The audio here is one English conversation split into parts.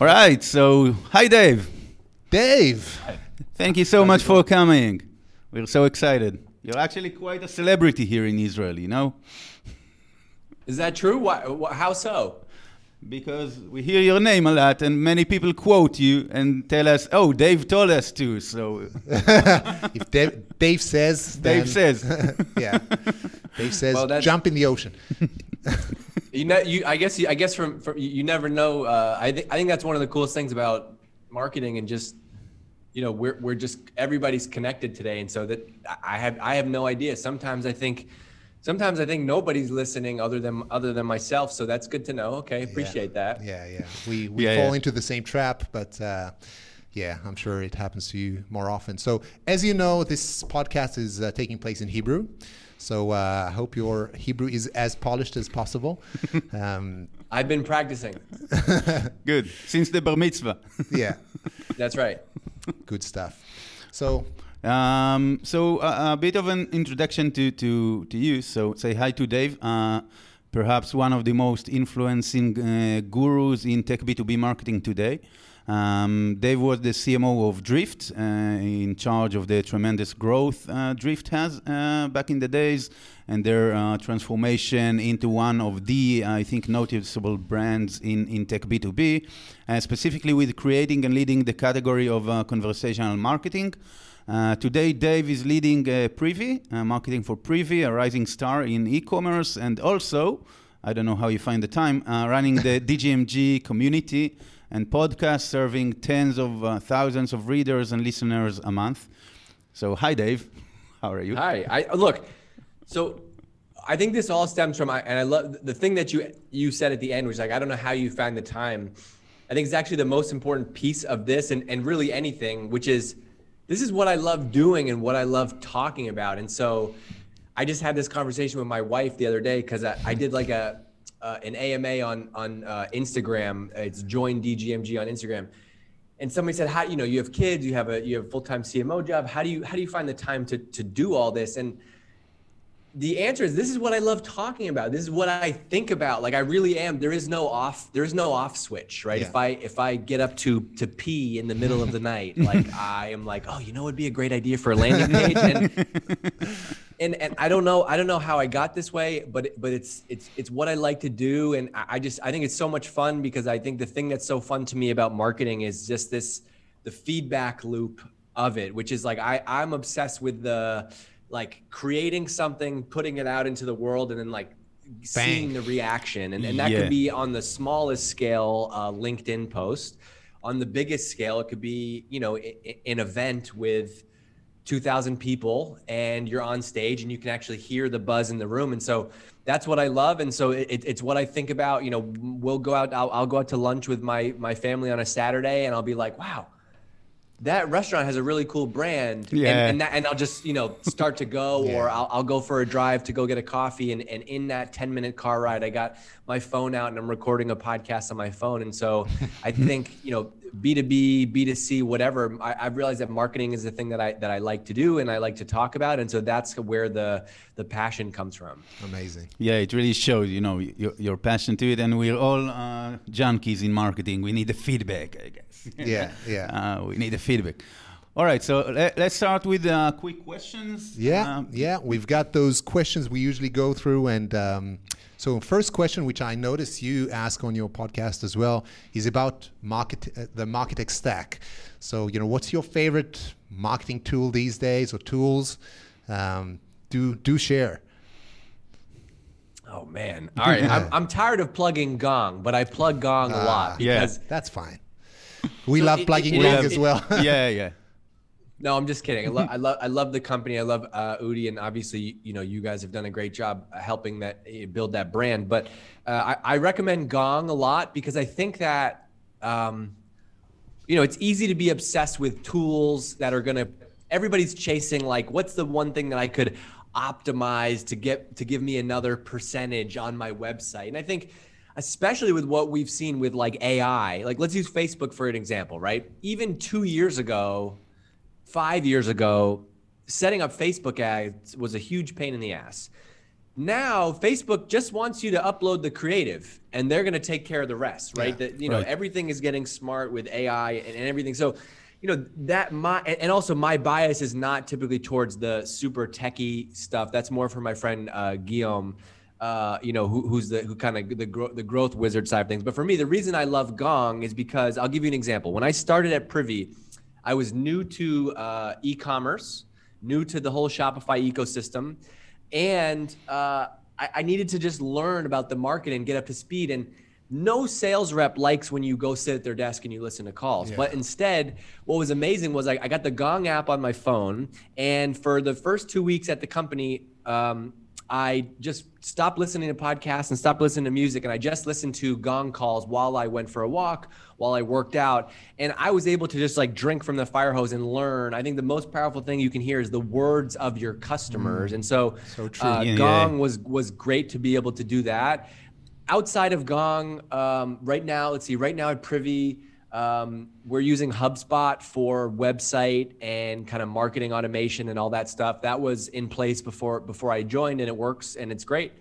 All right. So, hi, Dave. Dave. Thank you so much for coming. We're so excited. You're actually quite a celebrity here in Israel, you know? Is that true? Why, wh- how so? Because we hear your name a lot, and many people quote you and tell us, "Oh, Dave told us to." So if Dave, Dave says, Dave says. yeah. Dave says, Well, jump in the ocean. You know, you. I guess. You, I guess from, from you you never know. Uh, I think. I think that's one of the coolest things about marketing and just, you know, we're we're just everybody's connected today, and so that I I have I have no idea. Sometimes I think, sometimes I think nobody's listening other than other than myself. So that's good to know. Okay, appreciate that. Yeah, yeah. We, we Yeah, fall yeah. into the same trap, but uh, yeah, I'm sure it happens to you more often. So, as you know, this podcast is uh, taking place in Hebrew. So, uh, I hope your Hebrew is as polished as possible. um, I've been practicing. Good. Since the bar mitzvah. yeah, That's right. good stuff. So, Um, so uh, a bit of an introduction to, to, to you. So say hi to Dave, uh, perhaps one of the most influencing uh, gurus in tech B2B marketing today. Um, Dave was the CMO of Drift, uh, in charge of the tremendous growth uh, Drift has uh, back in the days, and their uh, transformation into one of the, I think, noticeable brands in, in tech B2B, uh, specifically with creating and leading the category of uh, conversational marketing. Uh, today, Dave is leading uh, Privy, uh, marketing for Privy, a rising star in e-commerce, and also, I don't know how you find the time, uh, running the DGMG community and podcast, serving tens of uh, thousands of readers and listeners a month. So, hi, Dave. How are you? Hi. I look. So, I think this all stems from, and I love the thing that you you said at the end, which is like I don't know how you find the time. I think it's actually the most important piece of this, and and really anything, which is this is what I love doing and what I love talking about. And so, I just had this conversation with my wife the other day because I, I did like a uh, an AMA on on uh, Instagram. It's join DGMG on Instagram. And somebody said how you know you have kids you have a you have full-time cmo job. How do you how do you find the time to to do all this? And the answer is this is what i love talking about. This is what i think about. Like i really am. There is no off there is no off switch right? Yeah. if i if i get up to to pee in the middle of the night like i am like oh you know it'd be a great idea for a landing page. And and and I don't know I don't know how I got this way, but but it's it's it's what I like to do, and I I just I think it's so much fun because I think the thing that's so fun to me about marketing is just this the feedback loop of it, which is like I I'm obsessed with the like creating something, putting it out into the world, and then like seeing the reaction, and and that Yeah. could be on the smallest scale, uh, LinkedIn post. On the biggest scale, it could be you know an event with 2000 people and you're on stage and you can actually hear the buzz in the room. And so that's what i love. And so it, it's what i think about you know we'll go out I'll, I'll go out to lunch with my my family on a saturday and i'll be like wow that restaurant has a really cool brand Yeah. and, and, that, and i'll just you know start to go or I'll, I'll go for a drive to go get a coffee and, and in that 10 minute car ride i got my phone out and i'm recording a podcast on my phone and so i think you know b2b b2c whatever I, i've realized that marketing is the thing that i that i like to do and i like to talk about and so that's where the the passion comes from amazing. Yeah, it really shows, you know, your, your passion to it, and we're all uh, junkies in marketing. We need the feedback, I guess. Yeah, yeah. Uh, we need the feedback. All right, so let, let's start with uh, quick questions. Yeah, Um, yeah. We've got those questions we usually go through, and um, so first question, which I notice you ask on your podcast as well, is about market uh, the Martech stack. So you know, what's your favorite marketing tool these days, or tools? Um, do do share. oh man all right I'm, I'm tired of plugging gong but i plug gong a lot yeah. because That's fine. We So love it- plugging it- is- as well. yeah, yeah. No, I'm just kidding. I love, I love, I love the company. I love uh, Udi, and obviously, you know, you guys have done a great job uh, helping that uh, build that brand. But uh, I, I recommend Gong a lot because I think that, um, you know, it's easy to be obsessed with tools that are gonna. Everybody's chasing like, what's the one thing that I could optimize to get to give me another percentage on my website? And I think especially with what we've seen with like AI. Like let's use Facebook for an example, right? Even 2 years ago, 5 years ago, setting up Facebook ads was a huge pain in the ass. now Facebook just wants you to upload the creative and they're going to take care of the rest, right? Yeah. That you know Right. everything is getting smart with AI and, and everything. So, you know that my and and also my bias is not typically towards the super techie stuff. That's more for my friend uh, Guillaume. Uh, you know who, who's the who kind of the gro- the growth wizard side of things. But for me, the reason I love Gong is because I'll give you an example. When I started at Privy, I was new to uh, e-commerce, new to the whole Shopify ecosystem, and uh, I, I needed to just learn about the market and get up to speed. And no sales rep likes when you go sit at their desk and you listen to calls. But instead, what was amazing was I, I got the Gong app on my phone, and for the first two weeks at the company. Um, I just stopped listening to podcasts and stopped listening to music, and I just listened to gong calls while I went for a walk, while I worked out, and I was able to just like drink from the fire hose and learn. I think the most powerful thing you can hear is the words of your customers, and so, So true. Uh, Yeah, yeah. gong was was great to be able to do that. Outside of Gong, um, right now, let's see, right now at Privy, um, we're using HubSpot for website and kind of marketing automation and all that stuff. That was in place before before I joined, and it works and it's great.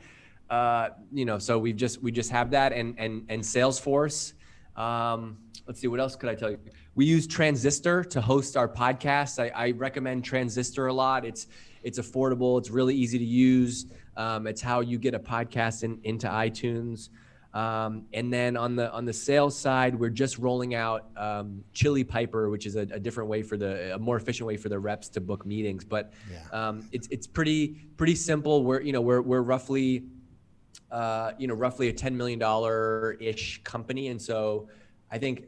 Uh, you know, so we've just we just have that and and and Salesforce. Um, let's see, what else could I tell you? We use Transistor to host our podcast. I, I recommend Transistor a lot. It's it's affordable. It's really easy to use. Um, it's how you get a podcast in, into iTunes. Um, and then on the on the sales side, we're just rolling out um, Chili Piper, which is a, a different way for the a more efficient way for the reps to book meetings. But Yeah. um, it's it's pretty pretty simple. We're you know we're we're roughly uh, you know roughly a ten million dollar ish company, and so I think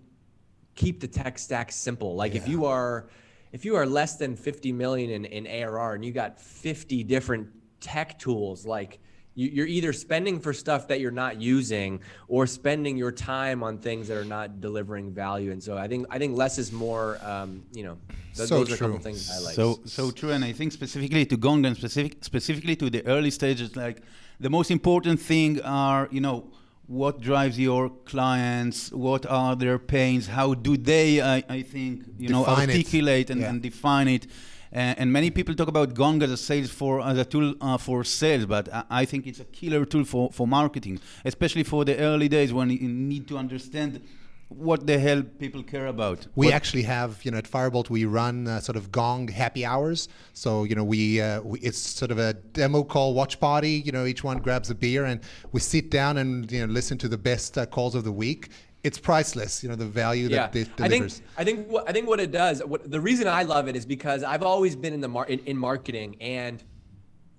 keep the tech stack simple. Like if you are if you are less than 50 million in, in ARR and you got 50 different tech tools, like you're either spending for stuff that you're not using or spending your time on things that are not delivering value. And so I think I think less is more. Um, you know, th- So those are a couple true. things I like. So so true, and I think specifically to Gong and specific specifically to the early stages, like the most important thing are you know what drives your clients, what are their pains, how do they I, I think you know Define it. articulate and, Yeah. and define it. And, and many people talk about Gong as a sales for as a tool uh, for sales, but I, I think it's a killer tool for, for marketing, especially for the early days when you need to understand what the hell people care about. We What- actually have, you know, at Firebolt we run uh, sort of gong happy hours. So you know, we, uh, we it's sort of a demo call watch party. You know, each one grabs a beer and we sit down and you know listen to the best uh, calls of the week. It's priceless. You know, the value that it I think delivers. I think what I think what it does. What the reason I love it is because I've always been in the mar- in, in marketing, and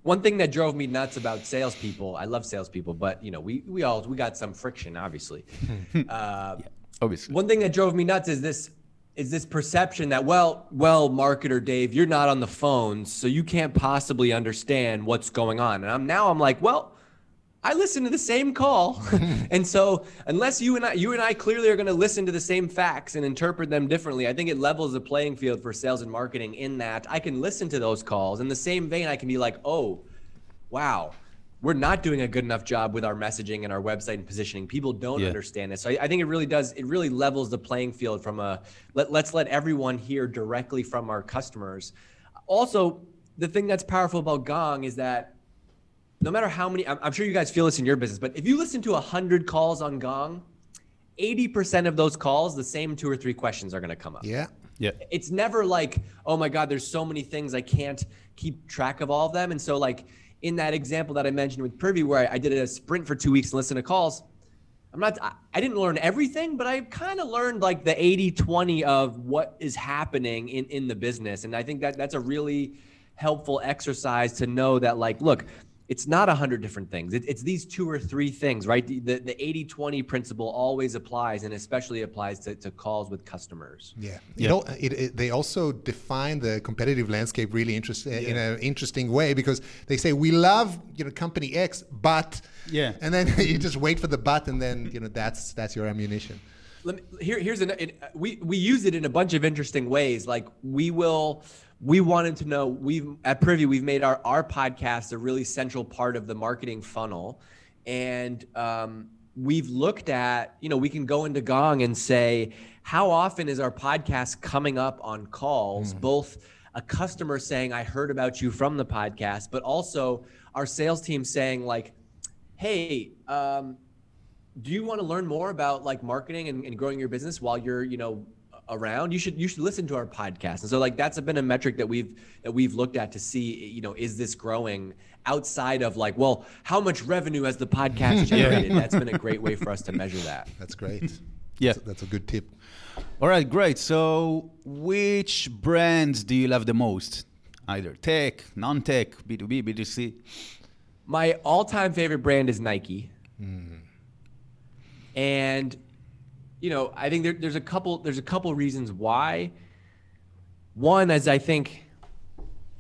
one thing that drove me nuts about salespeople. I love salespeople, but you know, we we all we got some friction, obviously. uh, obviously. one thing that drove me nuts is this is this perception that well well marketer Dave you're not on the phone so you can't possibly understand what's going on and I'm now I'm like well I listen to the same call and so unless you and I you and I clearly are going to listen to the same facts and interpret them differently I think it levels the playing field for sales and marketing in that I can listen to those calls in the same vein I can be like oh wow we're not doing a good enough job with our messaging and our website and positioning. People don't Yeah. understand it. So I, I think it really does. It really levels the playing field from a let, let's let everyone hear directly from our customers. Also, the thing that's powerful about Gong is that no matter how many, I'm, I'm sure you guys feel this in your business, but if you listen to 100 calls on Gong, 80% of those calls, the same two or three questions are going to come up yeah. Yeah. it's never like oh my god there's so many things i can't keep track of all of them and so like in that example that i mentioned with privy where i, I did a sprint for two weeks and listened to calls i'm not i, I didn't learn everything but i kind of learned like the 80 20 of what is happening in in the business and i think that that's a really helpful exercise to know that like look it's not a hundred different things. It, it's these two or three things, right? The, the, the 80-20 principle always applies and especially applies to, to calls with customers. Yeah. Yeah. It, al- it, it, they also define the competitive landscape really interest, eh, in an interesting way because they say we love you know company X, but Yeah. and then you just wait for the but, and then you know that's that's your ammunition. Let me, here, here's an it, we we use it in a bunch of interesting ways. Like we will, we wanted to know we've at Privy we've made our our podcast a really central part of the marketing funnel, and um, we've looked at you know we can go into Gong and say how often is our podcast coming up on calls, both a customer saying I heard about you from the podcast, but also our sales team saying like, "Hey, um, do you want to learn more about like marketing and, and growing your business while you're, you know, around? You should you should listen to our podcast." And so like that's been a metric that we've that we've looked at to see, you know, is this growing outside of like, well, how much revenue has the podcast generated? That's been a great way for us to measure that. That's great. Yeah. That's, that's a good tip. All right, great. So, which brands do you love the most? Either tech, non-tech, B2B, B2C. My all-time favorite brand is Nike. Hmm. And you know, I think there, there's a couple there's a couple reasons why. One is I think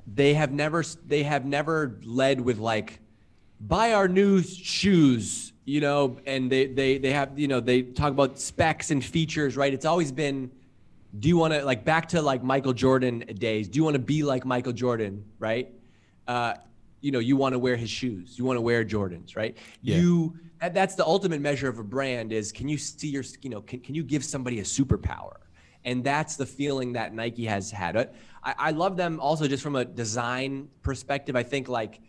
they have never they have never led with like buy our new shoes, you know, and they they they have you know they talk about specs and features, right? It's always been do you want to like back to like Michael Jordan days? Do you want to be like Michael Jordan, right? Uh, you know, you want to wear his shoes. You want to wear Jordans, right? Yeah. You that's the ultimate measure of a brand is can you see your you know can, can you give somebody a superpower? And that's the feeling that Nike has had. I, I love them also just from a design perspective. I think like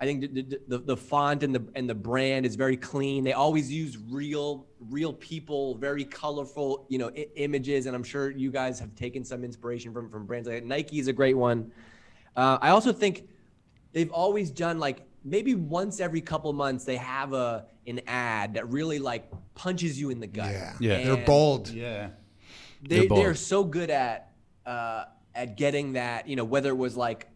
I think the, the, the, font and the and the brand is very clean. They always use real real people, very colorful, you know, I- images. And I'm sure you guys have taken some inspiration from from brands like Nike is a great one. Uh, I also think they've always done like maybe once every couple months they have a an ad that really like punches you in the gut. Yeah. Yeah. They're bold. Yeah. They They're bold. they're so good at uh, at getting that. You know, whether it was like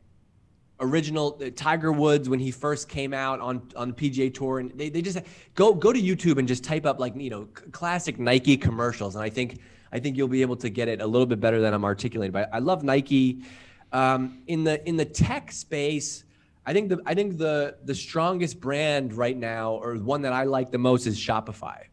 original uh, Tiger Woods when he first came out on on the PGA Tour, and they, they just go go to YouTube and just type up like you know c- classic Nike commercials, and I think I think you'll be able to get it a little bit better than I'm articulating. But I love Nike. Um, in the in the tech space, I think the I think the the strongest brand right now, or one that I like the most, is Shopify.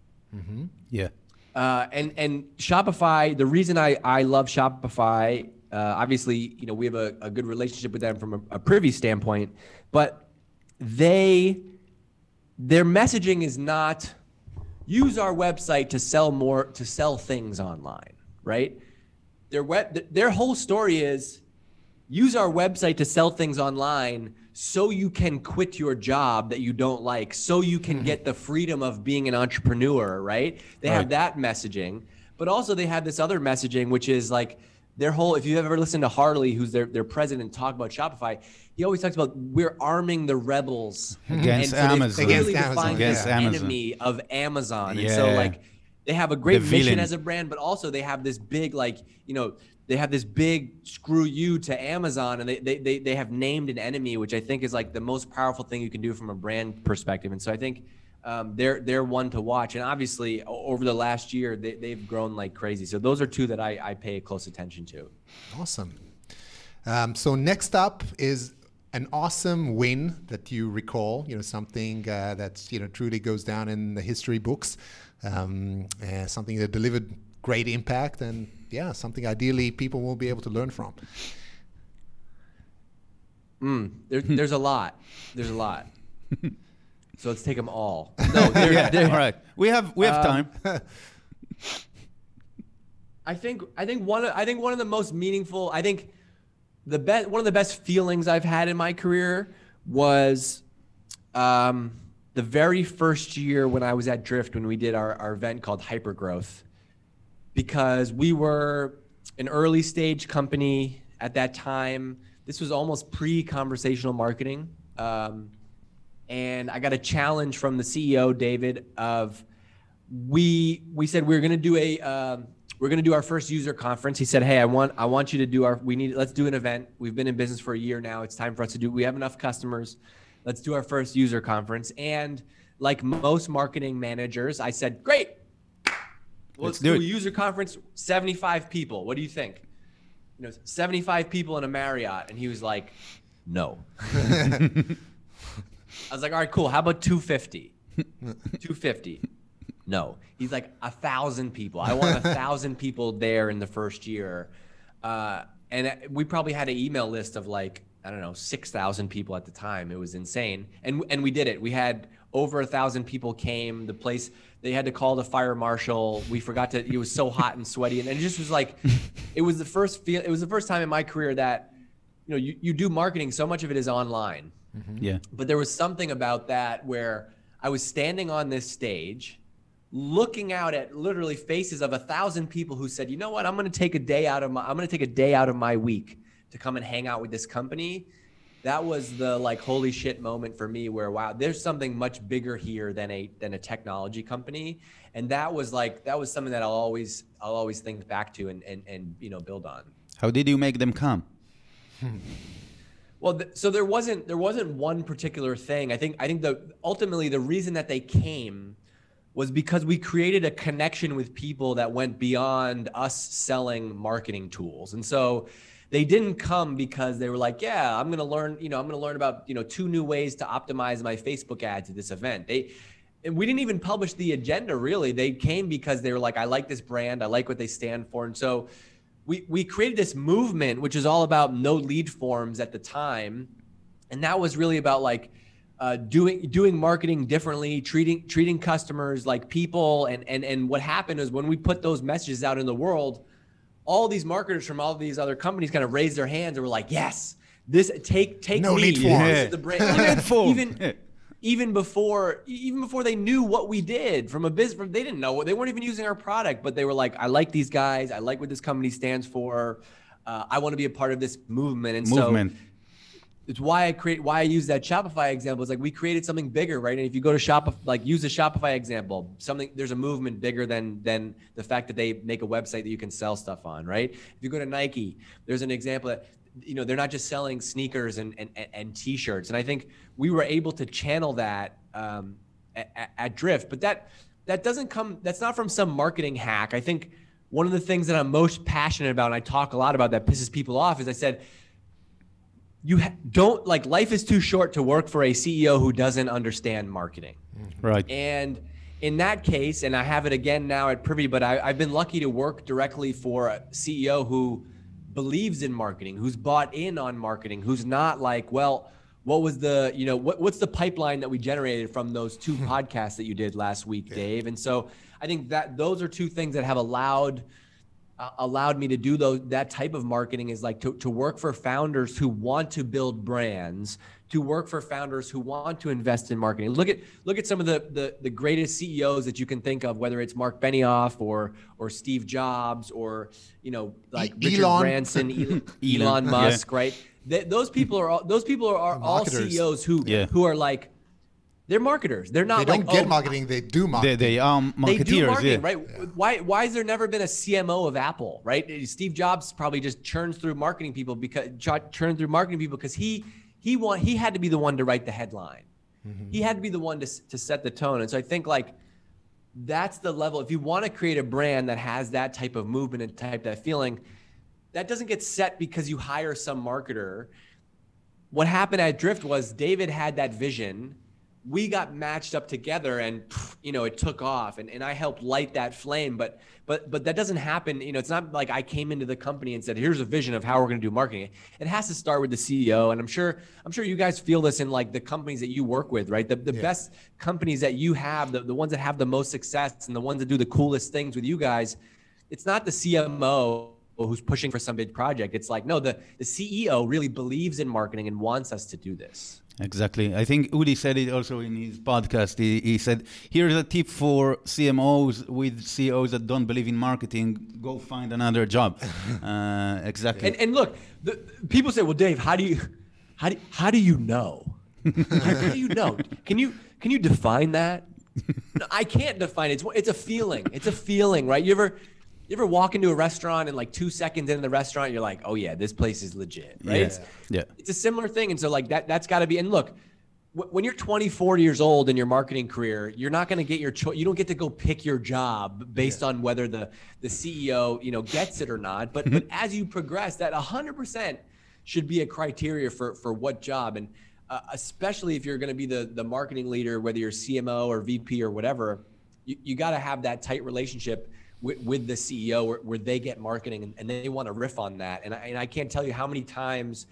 Yeah. Uh, and and Shopify, the reason I I love Shopify, uh, obviously, you know, we have a, a good relationship with them from a, a privy standpoint, but they their messaging is not use our website to sell more to sell things online, right? Their web their whole story is use our website to sell things online so you can quit your job that you don't like so you can mm-hmm. get the freedom of being an entrepreneur right they have that messaging but also they have this other messaging which is like their whole if you've ever listened to harley who's their, their president talk about shopify he always talks about we're arming the rebels Against and so they've Amazon. clearly Against Amazon, Against the Amazon. enemy of amazon yeah. and so like they have a great The mission villain. as a brand, but also they have this big like you know they have this big screw you to Amazon, and they they they, they have named an enemy, which I think is like the most powerful thing you can do from a brand perspective. And so I think um, they're they're one to watch. And obviously over the last year they, they've grown like crazy. So those are two that I, I pay close attention to. Awesome. Um, so next up is an awesome win that you recall. You know something uh, that you know truly goes down in the history books. Um, uh, something that delivered great impact, and yeah, something ideally people will be able to learn from. Mm, there, there's a lot. There's a lot. So let's take them all. No, there, yeah. there- All right. We have we have Um, time. I think I think one of, I think one of the most meaningful I think the best one of the best feelings I've had in my career was um, the very first year when I was at Drift when we did our, our event called Hypergrowth because we were an early stage company at that time. This was almost pre conversational marketing. Um, and I got a challenge from the CEO, David, of we we said we are going to do a um, we're going to do our first user conference. He said, "Hey, I want I want you to do our we need let's do an event. We've been in business for a year now. It's time for us to do. We have enough customers. Let's do our first user conference." And like most marketing managers, I said, "Great, let's, Let's do it." a user conference. Seventy five people. What do you think? You know, seventy five people in a Marriott." And he was like, "No." I was like, all right, cool. How about 250? 250. No. He's like, a thousand people. I want a thousand people there in the first year. Uh, and uh, we probably had an email list of like, I don't know, 6,000 people at the time. It was insane. And, and we did it. We had over a thousand people came. The place, they had to call the fire marshal. We forgot to, it was so hot and sweaty. And, and it just was like, it was the first feel, it was the first time in my career that, you know, you, you do marketing, so much of it is online, mm-hmm. Yeah. But there was something about that where I was standing on this stage, looking out at literally faces of a thousand people who said, "You know what? I'm going to take a day out of my I'm going to take a day out of my week to come and hang out with this company." That was the like holy shit moment for me where wow, there's something much bigger here than a than a technology company. And that was like that was something that I'll always I'll always think back to and and and you know build on. How did you make them come? Well, th- so there wasn't there wasn't one particular thing. I think I think the ultimately the reason that they came was because we created a connection with people that went beyond us selling marketing tools. And so they didn't come because they were like, yeah, I'm going to learn, you know, I'm going to learn about, you know, two new ways to optimize my Facebook ads at this event. They and we didn't even publish the agenda really. They came because they were like, I like this brand, I like what they stand for. And so we we created this movement which is all about no lead forms at the time and that was really about like uh, doing doing marketing differently treating treating customers like people and and and what happened is when we put those messages out in the world all these marketers from all these other companies kind of raised their hands and were like yes this take take No me. lead This is Yeah. the brand. No lead form. even even before even before they knew what we did from a business they didn't know what they weren't even using our product but they were like i like these guys i like what this company stands for uh, i want to be a part of this movement and Movement. so it's why i create why i use that shopify example. It's like we created something bigger right? And if you go to shopify like use the shopify example something there's a movement bigger than than the fact that they make a website that you can sell stuff on right? If you go to nike there's an example that you know they're not just selling sneakers and and, and, and t-shirts. And i think we were able to channel that um, at, at drift. But that that doesn't come that's not from some marketing hack. I think one of the things that i'm most passionate about and i talk a lot about that pisses people off is i said you ha- don't like life is too short to work for a ceo who doesn't understand marketing mm-hmm. Right. and in that case, and I have it again now at Privy, but I, I've been lucky to work directly for a CEO who believes in marketing, who's bought in on marketing, who's not like, well, what was the, you know, what, what's the pipeline that we generated from those two hmm. podcasts that you did last week, Dave? And so I think that those are two things that have allowed uh, allowed me to do those that type of marketing is like to, to work for founders who want to build brands to work for founders who want to invest in marketing look at look at some of the the, the greatest ceos that you can think of whether it's mark benioff or or steve jobs or you know like E- richard Elon. branson elon, Elon, elon yeah. musk right Th- those people are all, those people are, are all ceos who Yeah. who are like they're marketers they're not They don't like get oh, marketing, they do They, marketing. they are they marketeers. do marketing, yeah. right? Why why has there never been a CMO of Apple, right? Steve Jobs probably just churns through marketing people because ch- churns through marketing people because he he want he had to be the one to write the headline. Mm-hmm. He had to be the one to to set the tone. And so I think like that's the level. If you want to create a brand that has that type of movement and type that feeling, that doesn't get set because you hire some marketer. What happened at Drift was David had that vision. We got matched up together and you know it took off and, and I helped light that flame. But but but that doesn't happen. You know, it's not like I came into the company and said, here's a vision of how we're gonna do marketing. It has to start with the CEO. And I'm sure I'm sure you guys feel this in like the companies that you work with, right? The the best companies that you have, the, the ones that have the most success and the ones that do the coolest things with you guys, it's not the CMO who's pushing for some big project. It's like, no, the, the CEO really believes in marketing and wants us to do this. Exactly. I think Udi said it also in his podcast. He, he said, here's a tip for CMOs with CEOs that don't believe in marketing. Go find another job. uh, exactly. And, and look, the, people say, well, Dave, how do you, how do, how do you know? how, how do you know? Can you, can you define that? No, I can't define it. It's, it's a feeling. It's a feeling, right? You ever, you ever walk into a restaurant and like two seconds in the restaurant, you're like, oh yeah, this place is legit, right? Yeah. It's- Yeah. it's a similar thing and so like that that's got to be and look when you're 24 years old in your marketing career you're not going to get your choice you don't get to go pick your job based on whether the the ceo you know gets it or not but but as you progress that 100% should be a criteria for for what job and uh, especially if you're going to be the the marketing leader whether you're cmo or vp or whatever you, you got to have that tight relationship with, with the ceo where, where they get marketing and, and they want to riff on that and I, and I can't tell you how many times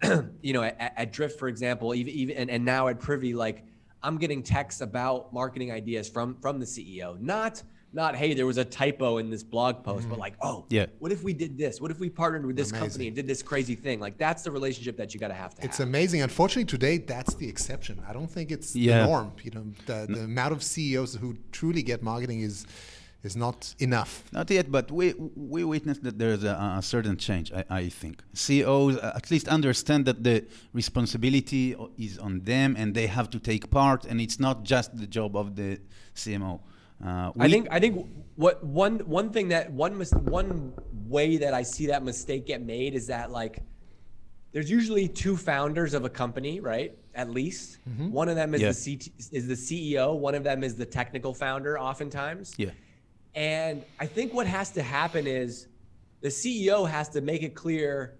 you know, at, at Drift, for example, even, even and, and now at Privy, like I'm getting texts about marketing ideas from from the CEO, not not hey there was a typo in this blog post but mm-hmm. like oh Yeah. what if we did this what if we partnered with this Amazing. company and did this crazy thing like that's the relationship that you got to have to It's have amazing. Unfortunately, today that's the exception. I don't think it's Yeah. the norm. You know, the, the amount of CEOs who truly get marketing is is not enough. Not yet, but we we witnessed that there's a, a certain change. I, I think CEOs uh, at least understand that the responsibility is on them, and they have to take part, and it's not just the job of the CMO. Uh, I think I think what one one thing that one mis- one way that I see that mistake get made is that like there's usually two founders of a company, right? At least one of them is Yeah. the CT, is the CEO, one of them is the technical founder oftentimes. yeah, And I think what has to happen is the CEO has to make it clear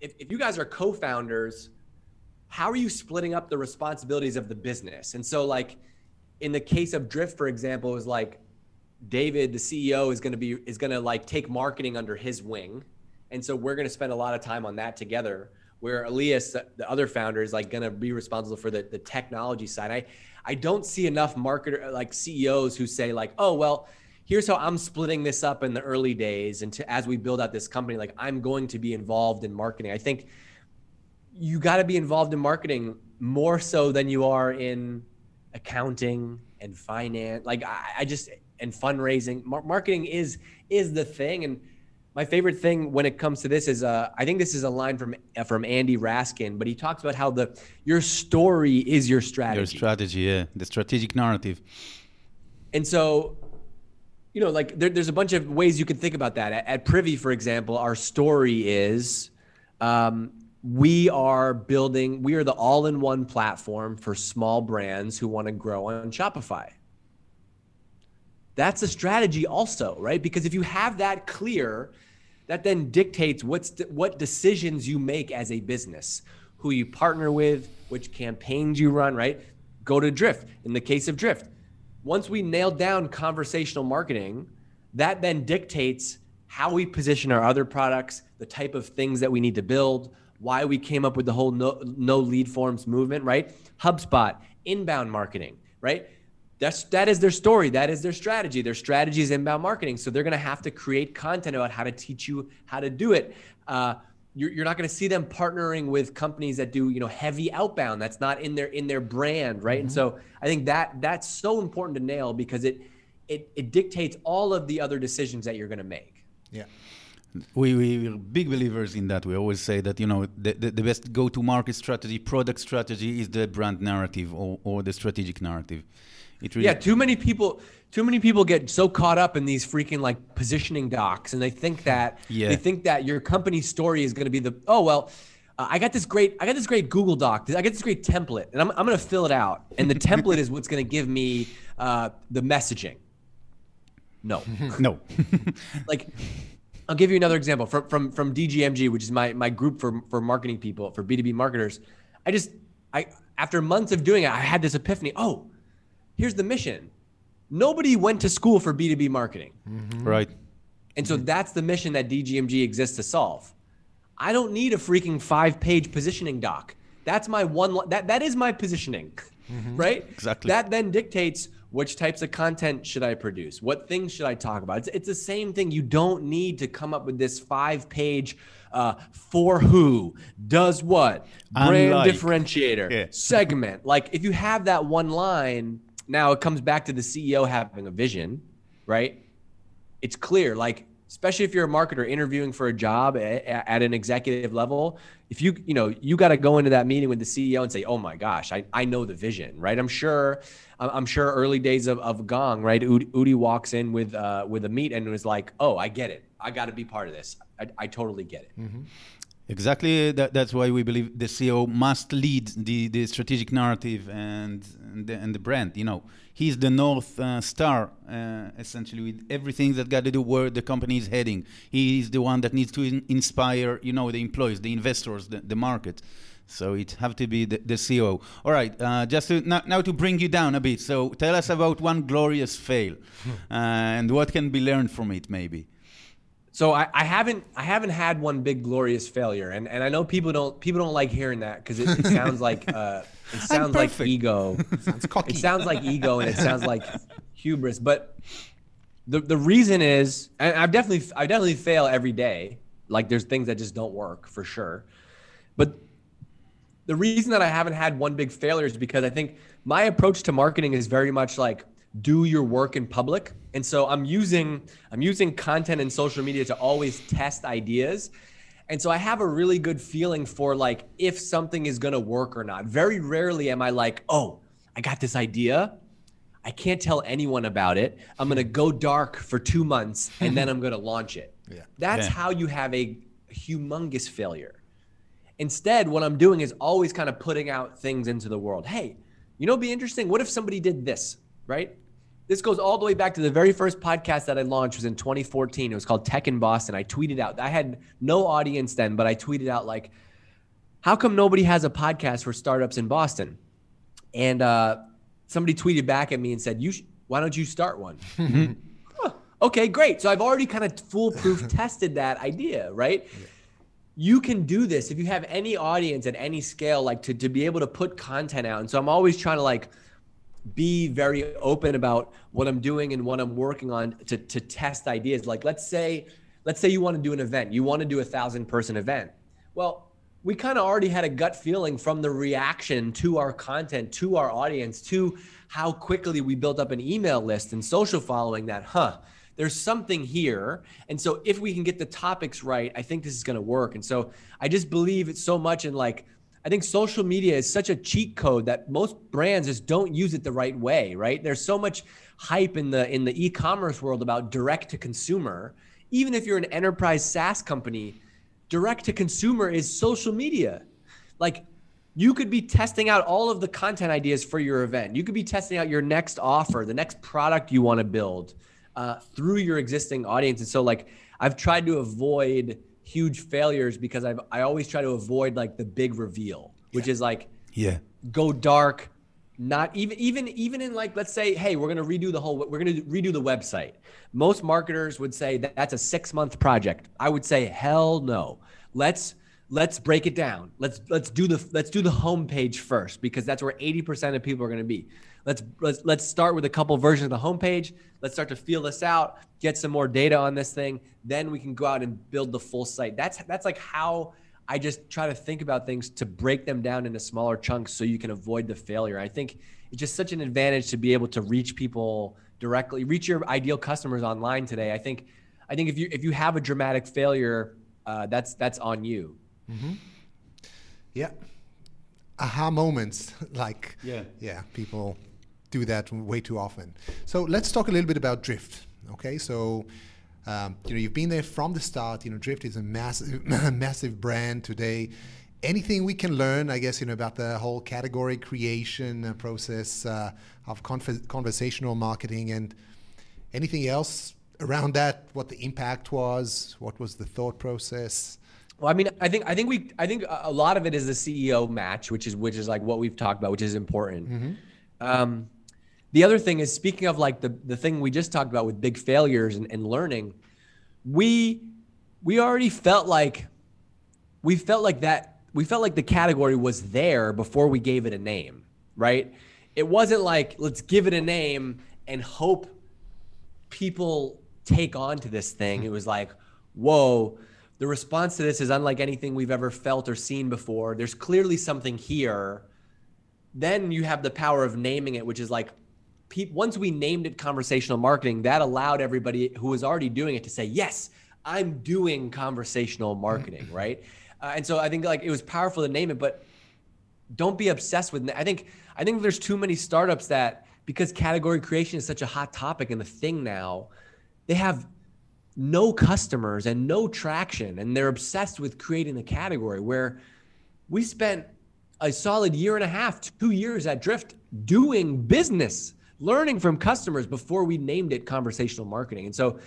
if, if you guys are co founders, how are you splitting up the responsibilities of the business? And so, like, in the case of Drift, for example, was like David, the CEO, is going to be, is going to like take marketing under his wing. And so we're going to spend a lot of time on that together. Where Elias, the- the other founder, is like going to be responsible for the, the technology side. I, I don't see enough marketer like CEOs who say like, oh well, here's how I'm splitting this up in the early days, and to, as we build out this company, like I'm going to be involved in marketing. I think you got to be involved in marketing more so than you are in accounting and finance. Like I, I just and fundraising. Mar- marketing is is the thing, and my favorite thing when it comes to this is uh, I think this is a line from uh, from Andy Raskin, but he talks about how the your story is your strategy. your strategy, yeah, the strategic narrative. And so, you know, like there, there's a bunch of ways you can think about that. At, at Privy, for example, our story is um, we are building, we are the all in one platform for small brands who want to grow on Shopify. That's a strategy, also, right? Because if you have that clear, that then dictates what's what decisions you make as a business, who you partner with, which campaigns you run, right? Go to Drift. In the case of Drift, once we nail down conversational marketing, that then dictates how we position our other products, the type of things that we need to build, why we came up with the whole no, no lead forms movement, right? HubSpot, inbound marketing, right? That's that is their story. That is their strategy. Their strategy is inbound marketing. So they're going to have to create content about how to teach you how to do it. Uh, you're, you're not going to see them partnering with companies that do you know heavy outbound. That's not in their in their brand, right? And mm-hmm. so I think that that's so important to nail because it it it dictates all of the other decisions that you're going to make. Yeah. We, we are big believers in that. We always say that you know the, the, the best go-to-market strategy, product strategy, is the brand narrative or, or the strategic narrative. It really Yeah, too many people too many people get so caught up in these freaking like positioning docs and they think that Yeah. they think that your company story is going to be the oh well uh, I got this great I got this great Google Doc. I got this great template and I'm I'm going to fill it out and the template is what's going to give me uh, the messaging. No. no. like I'll give you another example from from from DGMG, which is my my group for for marketing people for B2B marketers. I just I after months of doing it, I had this epiphany. Oh, here's the mission. Nobody went to school for B2B marketing. Mm-hmm. right. And so that's the mission that DGMG exists to solve. I don't need a freaking five-page positioning doc. That's my one that that is my positioning. Mm-hmm. Right? Exactly. That then dictates which types of content should I produce? What things should I talk about? It's, it's the same thing. You don't need to come up with this five-page uh, for who, does what, brand Unlike. differentiator, Yeah. segment. Like if you have that one line, now it comes back to the CEO having a vision, right? it's clear like especially if you're a marketer interviewing for a job at, at an executive level if you you know you got to go into that meeting with the ceo and say oh my gosh i, I know the vision right? I'm sure i'm sure early days of, of gong right? Udi, walks in with uh with a meet and was like oh i get it. I got to be part of this. I, I totally get it. Exactly. That, that's why we believe the CEO must lead the, the strategic narrative and and the, and the brand. You know, he's the north uh, star uh, essentially with everything that got to do where the company is heading. He's the one that needs to in- inspire, you know, the employees, the investors, the, the market. So it have to be the, the CEO. All right. Uh, just to, now, now to bring you down a bit. So tell us about one glorious fail uh, and what can be learned from it, maybe. So I, I haven't I haven't had one big glorious failure, and, and I know people don't people don't like hearing that because it, it sounds like uh, it sounds like ego. Sounds cocky. It sounds like ego and it sounds like hubris. But the the reason is, and I've definitely I definitely fail every day. Like there's things that just don't work for sure, but the reason that I haven't had one big failure is because I think my approach to marketing is very much like do your work in public. And so I'm using I'm using content and social media to always test ideas. And so I have a really good feeling for like if something is going to work or not. Very rarely am I like, "Oh, I got this idea. I can't tell anyone about it. I'm going to go dark for 2 months and then I'm going to launch it." Yeah. That's Yeah. how you have a humongous failure. Instead, what I'm doing is always kind of putting out things into the world. Hey, you know, be interesting. What if somebody did this, right? This goes all the way back to the very first podcast that I launched was in 2014. It was called Tech in Boston. I tweeted out, I had no audience then, but I tweeted out like, how come nobody has a podcast for startups in Boston? And uh, somebody tweeted back at me and said, you sh- why don't you start one? Huh, okay, great. So I've already kind of foolproof tested that idea, right? You can do this if you have any audience at any scale, like to, to be able to put content out. And so I'm always trying to like be very open about what I'm doing and what I'm working on to, to test ideas. Like let's say, let's say you want to do an event, you want to do a thousand person event. Well, we kind of already had a gut feeling from the reaction to our content, to our audience, to how quickly we built up an email list and social following that, huh, there's something here. And so if we can get the topics right, I think this is going to work. And so I just believe it's so much in like, I think social media is such a cheat code that most brands just don't use it the right way, right? There's so much hype in the in the e-commerce world about direct to consumer. Even if you're an enterprise SaaS company, direct to consumer is social media. Like you could be testing out all of the content ideas for your event. You could be testing out your next offer, the next product you want to build uh, through your existing audience. And so, like, I've tried to avoid huge failures because I've I always try to avoid like the big reveal, which is like Yeah. go dark not even even even in like let's say hey we're going to redo the whole we're going to redo the website. Most marketers would say that that's a 6 month project. I would say hell no. Let's let's break it down. Let's let's do the let's do the homepage first because that's where 80% of people are going to be let's let's let's start with a couple versions of the homepage let's start to feel this out get some more data on this thing then we can go out and build the full site that's that's like how I just try to think about things to break them down into smaller chunks so you can avoid the failure. I think it's just such an advantage to be able to reach people directly, reach your ideal customers online today. I think, I think if you if you have a dramatic failure, uh, that's that's on you. Yeah. Aha moments, like Yeah. yeah, people do that way too often. So let's talk a little bit about Drift. Okay, so um, you know you've been there from the start. You know, Drift is a massive, massive brand today. Anything we can learn, I guess, you know, about the whole category creation process uh, of conf- conversational marketing and anything else around that? What the impact was? What was the thought process? Well, I mean, I think I think we I think a a lot of it is the CEO match, which is which is like what we've talked about, which is important. Um, the other thing is speaking of like the the thing we just talked about with big failures and, and learning, we we already felt like we felt like that we felt like the category was there before we gave it a name, right? It wasn't like let's give it a name and hope people take on to this thing. It was like, whoa, the response to this is unlike anything we've ever felt or seen before. There's clearly something here. Then you have the power of naming it, which is like, once we named it conversational marketing, that allowed everybody who was already doing it to say, yes, I'm doing conversational marketing, right? Uh, and so I think like it was powerful to name it, but don't be obsessed with. I think I think there's too many startups that because category creation is such a hot topic and the thing now, they have no customers and no traction, and they're obsessed with creating the category. Where we spent a solid year and a half, two years at Drift doing business, learning from customers before we named it conversational marketing. And so,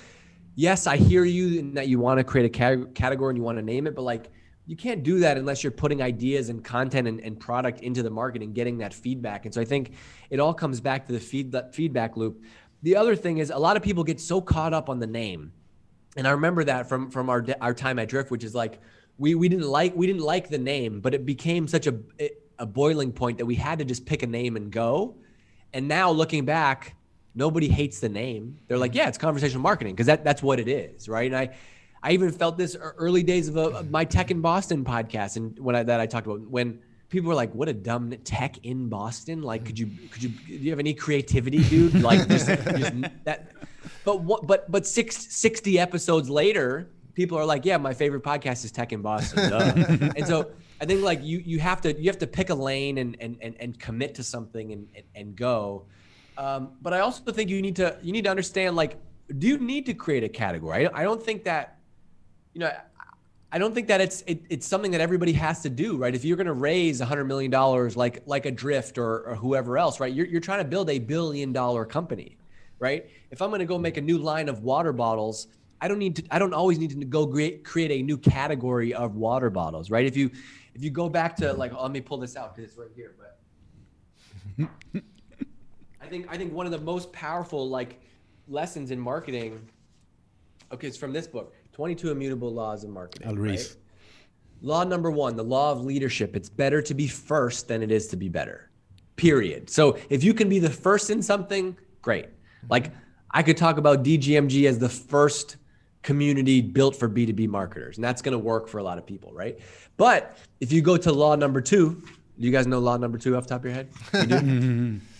yes, I hear you in that you want to create a category and you want to name it, but like you can't do that unless you're putting ideas and content and, and product into the market and getting that feedback. And so I think it all comes back to the feed, feedback loop. The other thing is a lot of people get so caught up on the name. And I remember that from from our our time at Drift, which is like we we didn't like we didn't like the name, but it became such a a boiling point that we had to just pick a name and go. And now looking back, nobody hates the name. They're like, yeah, it's conversational marketing because that, that's what it is, right? And I, I even felt this early days of, a, of my Tech in Boston podcast, and when I, that I talked about when people were like, "What a dumb tech in Boston!" Like, could you could you do you have any creativity, dude? Like, just, just that. But what? But but six, 60 episodes later, people are like, "Yeah, my favorite podcast is Tech in Boston," and so I think like you you have to you have to pick a lane and and and, and commit to something and and, and go. Um, but I also think you need to you need to understand like, do you need to create a category? I, I don't think that, you know. I don't think that it's it, it's something that everybody has to do, right? If you're going to raise hundred million dollars, like like a Drift or, or whoever else, right? You're you're trying to build a billion dollar company, right? If I'm going to go make a new line of water bottles, I don't need to. I don't always need to go create create a new category of water bottles, right? If you if you go back to like, oh, let me pull this out because it's right here, but I think I think one of the most powerful like lessons in marketing. Okay, it's from this book 22 Immutable Laws of Marketing. Right? Law number one, the law of leadership. It's better to be first than it is to be better. Period. So if you can be the first in something, great. Like I could talk about DGMG as the first community built for B2B marketers, and that's going to work for a lot of people, right? But if you go to law number two, do you guys know law number two off the top of your head? You do?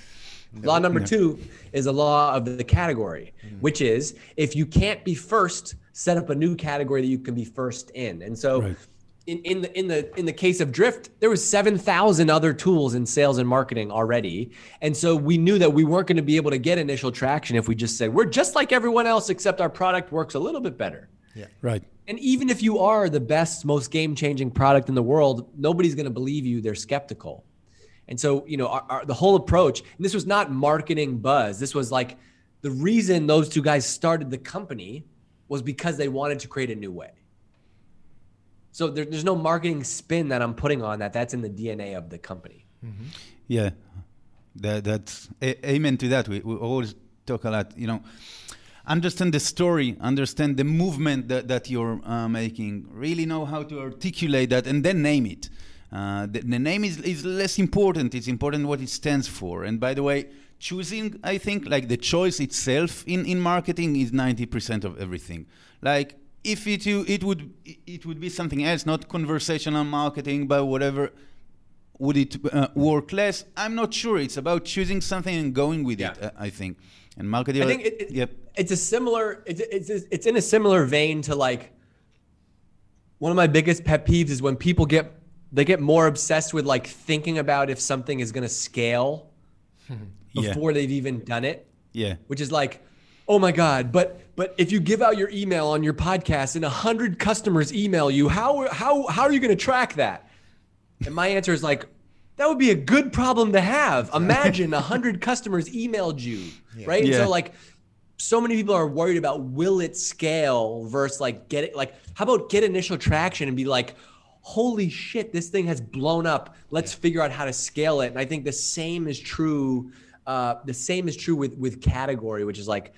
law number two is a law of the category, mm. which is if you can't be first, set up a new category that you can be first in. And so right. In, in the in the in the case of Drift, there was 7,000 other tools in sales and marketing already. And so we knew that we weren't going to be able to get initial traction if we just said, we're just like everyone else, except our product works a little bit better. Yeah. Right. And even if you are the best, most game changing product in the world, nobody's going to believe you. They're skeptical. And so, you know, our, our, the whole approach, and this was not marketing buzz. This was like the reason those two guys started the company was because they wanted to create a new way. So there, there's no marketing spin that I'm putting on that. That's in the DNA of the company. Mm-hmm. Yeah, that, that's a, amen to that. We, we always talk a lot, you know, understand the story, understand the movement that, that you're uh, making, really know how to articulate that, and then name it. Uh, the, the, name is, is less important. It's important what it stands for. And by the way, choosing, I think, like the choice itself in, in marketing is 90% of everything. Like if it, it would it would be something else, not conversational marketing, but whatever. Would it uh, work less? I'm not sure. It's about choosing something and going with yeah. it. Uh, I think. And marketing. I think it, it, yep. it's a similar. It's, it's it's in a similar vein to like. One of my biggest pet peeves is when people get they get more obsessed with like thinking about if something is going to scale before yeah. they've even done it. Yeah. Which is like, oh my God, but but if you give out your email on your podcast and a hundred customers email you, how how how are you going to track that? And my answer is like, that would be a good problem to have. Imagine a hundred customers emailed you, yeah. right? Yeah. so like so many people are worried about will it scale versus like get it like how about get initial traction and be like holy shit, this thing has blown up. Let's figure out how to scale it. And I think the same is true. Uh, the same is true with with category, which is like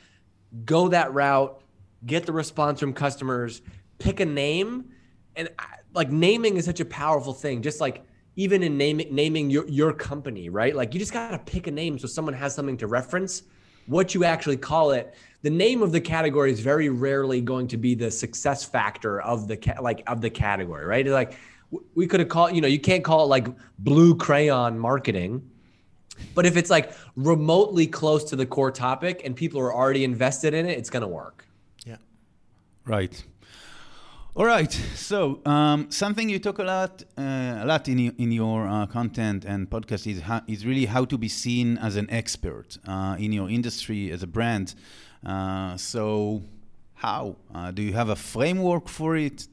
go that route, get the response from customers, pick a name, and like naming is such a powerful thing. Just like even in naming naming your your company, right? Like you just gotta pick a name so someone has something to reference. What you actually call it the name of the category is very rarely going to be the success factor of the ca- like of the category, right? Like we could have called, you know, you can't call it like blue crayon marketing. But if it's like remotely close to the core topic and people are already invested in it, it's going to work. Yeah. Right. All right. So um, something you talk a lot, uh, a lot in your, in your uh, content and podcast is how, is really how to be seen as an expert uh, in your industry as a brand. Uh, so, how uh, do you have a framework for it?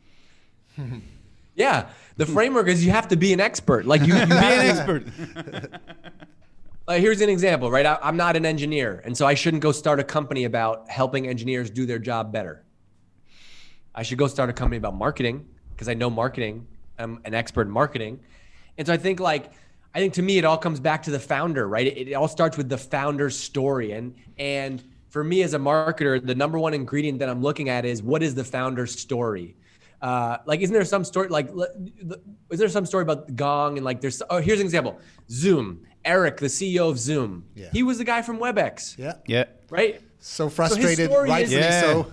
yeah, the framework is you have to be an expert. Like you, you be an expert. uh, here's an example, right? I, I'm not an engineer, and so I shouldn't go start a company about helping engineers do their job better. I should go start a company about marketing because I know marketing. I'm an expert in marketing, and so I think like I think to me it all comes back to the founder, right? It, it all starts with the founder's story, and and for me as a marketer, the number one ingredient that I'm looking at is what is the founder's story. Uh, like, isn't there some story like, is there some story about Gong and like there's oh here's an example, Zoom. Eric, the CEO of Zoom. Yeah. He was the guy from WebEx. Yeah. Yeah. Right. So frustrated, story is- rightfully Yeah. so.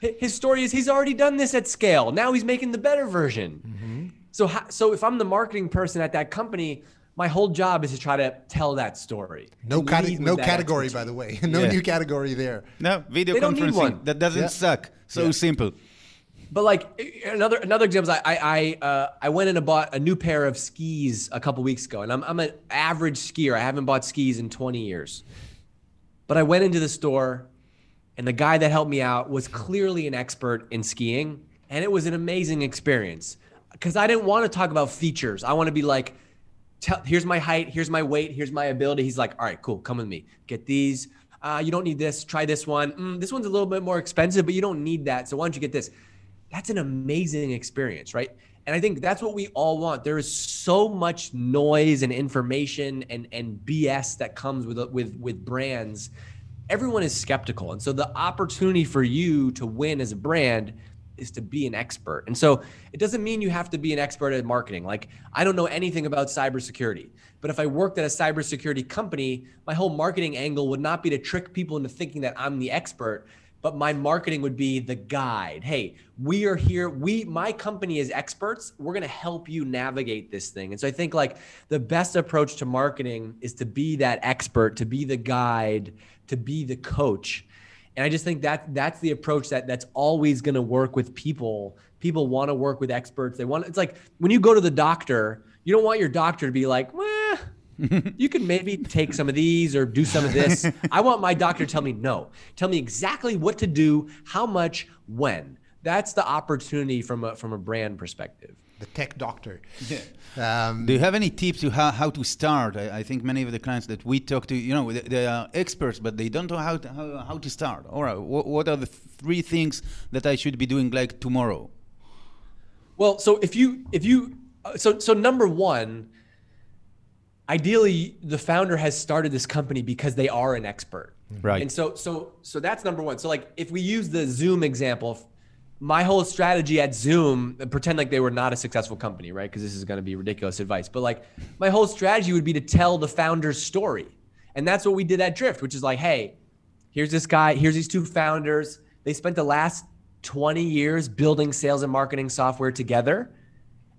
His story is he's already done this at scale. Now he's making the better version. Mm-hmm. So, ho- so if I'm the marketing person at that company, my whole job is to try to tell that story. No, and cate- no that category, expertise. by the way. no Yeah. new category there. No, video They don't need conferencing. one. That doesn't Yeah. suck. So Yeah. simple. But like another another example is I I uh, I went in and bought a new pair of skis a couple weeks ago, and I'm I'm an average skier. I haven't bought skis in 20 years, but I went into the store, and the guy that helped me out was clearly an expert in skiing, and it was an amazing experience because I didn't want to talk about features. I want to be like, tell, here's my height, here's my weight, here's my ability. He's like, all right, cool, come with me. Get these. Uh, you don't need this. Try this one. Mm, this one's a little bit more expensive, but you don't need that. So why don't you get this? That's an amazing experience, right? And I think that's what we all want. There is so much noise and information and and BS that comes with with with brands. Everyone is skeptical, and so the opportunity for you to win as a brand is to be an expert. And so it doesn't mean you have to be an expert at marketing. Like I don't know anything about cybersecurity, but if I worked at a cybersecurity company, my whole marketing angle would not be to trick people into thinking that I'm the expert, but my marketing would be the guide. Hey, we are here. We my company is experts. We're going to help you navigate this thing. And so I think like the best approach to marketing is to be that expert, to be the guide, to be the coach. And I just think that that's the approach that that's always going to work with people. People want to work with experts. They want it's like when you go to the doctor, you don't want your doctor to be like, "Well, you could maybe take some of these or do some of this." I want my doctor to tell me no. Tell me exactly what to do, how much, when. That's the opportunity from a from a brand perspective. The tech doctor. Yeah. Um, Do you have any tips to how, how to start? I, I think many of the clients that we talk to, you know, they, they are experts, but they don't know how to, how, how to start. All right, what, what are the three things that I should be doing like tomorrow? Well, so if you if you uh, so so number one, ideally the founder has started this company because they are an expert. Right. And so so so that's number one. So like if we use the Zoom example, my whole strategy at Zoom, pretend like they were not a successful company, right? Because this is going to be ridiculous advice. But like my whole strategy would be to tell the founder's story. And that's what we did at Drift, which is like, hey, here's this guy, here's these two founders. They spent the last 20 years building sales and marketing software together.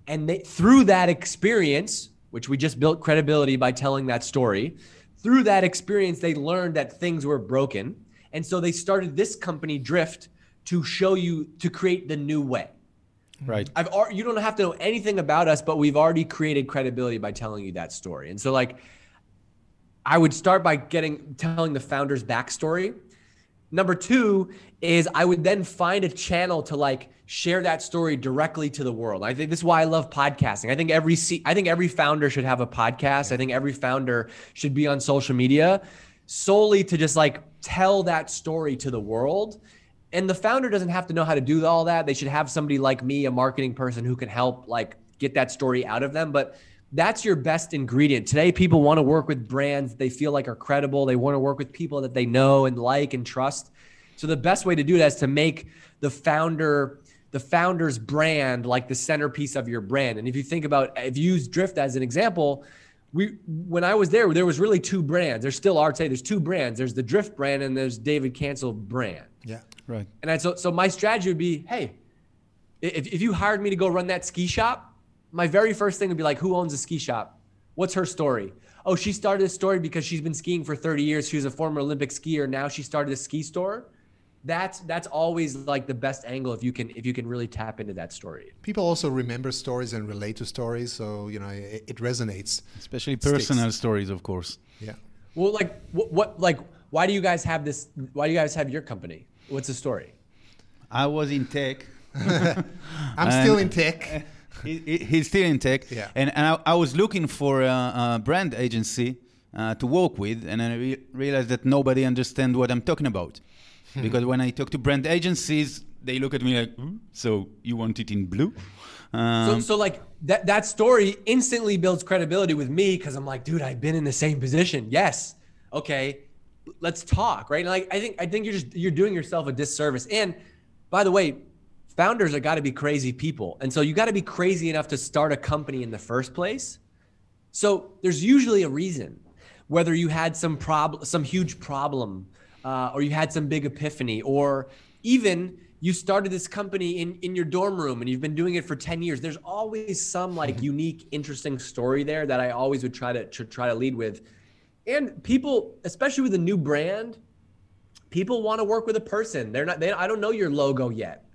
And they, through that experience, which we just built credibility by telling that story, through that experience, they learned that things were broken. And so they started this company, Drift, to show you to create the new way. Right. I've you don't have to know anything about us, but we've already created credibility by telling you that story. And so like I would start by getting telling the founder's backstory. Number two is I would then find a channel to like share that story directly to the world. I think this is why I love podcasting. I think every I think every founder should have a podcast. I think every founder should be on social media solely to just like tell that story to the world. And the founder doesn't have to know how to do all that. They should have somebody like me, a marketing person who can help like get that story out of them. But that's your best ingredient. Today, people want to work with brands they feel like are credible. They want to work with people that they know and like and trust. So the best way to do that is to make the founder the founder's brand like the centerpiece of your brand. And if you think about if you use Drift as an example, we when I was there, there was really two brands. There still are today. There's two brands. There's the Drift brand and there's David Cancel brand. yeah. Right. And I, so, so my strategy would be, hey, if, if you hired me to go run that ski shop, my very first thing would be like, who owns a ski shop? What's her story? Oh, she started a story because she's been skiing for 30 years. She was a former Olympic skier. Now she started a ski store. That's that's always like the best angle if you can if you can really tap into that story. People also remember stories and relate to stories, so you know it, it resonates. Especially Sticks. personal stories, of course. Yeah. Well, like what, what like why do you guys have this? Why do you guys have your company? What's the story? I was in tech. I'm still in tech. he, he- he's still in tech. Yeah. And, and I, I was looking for a, a brand agency uh, to work with, and I re- realized that nobody understands what I'm talking about. because when I talk to brand agencies, they look at me like, "Hmm? so you want it in blue? So, Um, so like that that story instantly builds credibility with me because I'm like, dude, I've been in the same position. Yes, okay, let's talk, right? And like, I think I think you're just you're doing yourself a disservice. And by the way, founders are got to be crazy people, and so you got to be crazy enough to start a company in the first place. So there's usually a reason, whether you had some problem, some huge problem, uh, or you had some big epiphany, or even you started this company in, in your dorm room and you've been doing it for 10 years. There's always some like mm-hmm. unique, interesting story there that I always would try to, to try to lead with. And people, especially with a new brand, people want to work with a person. They're not, they, I don't know your logo yet.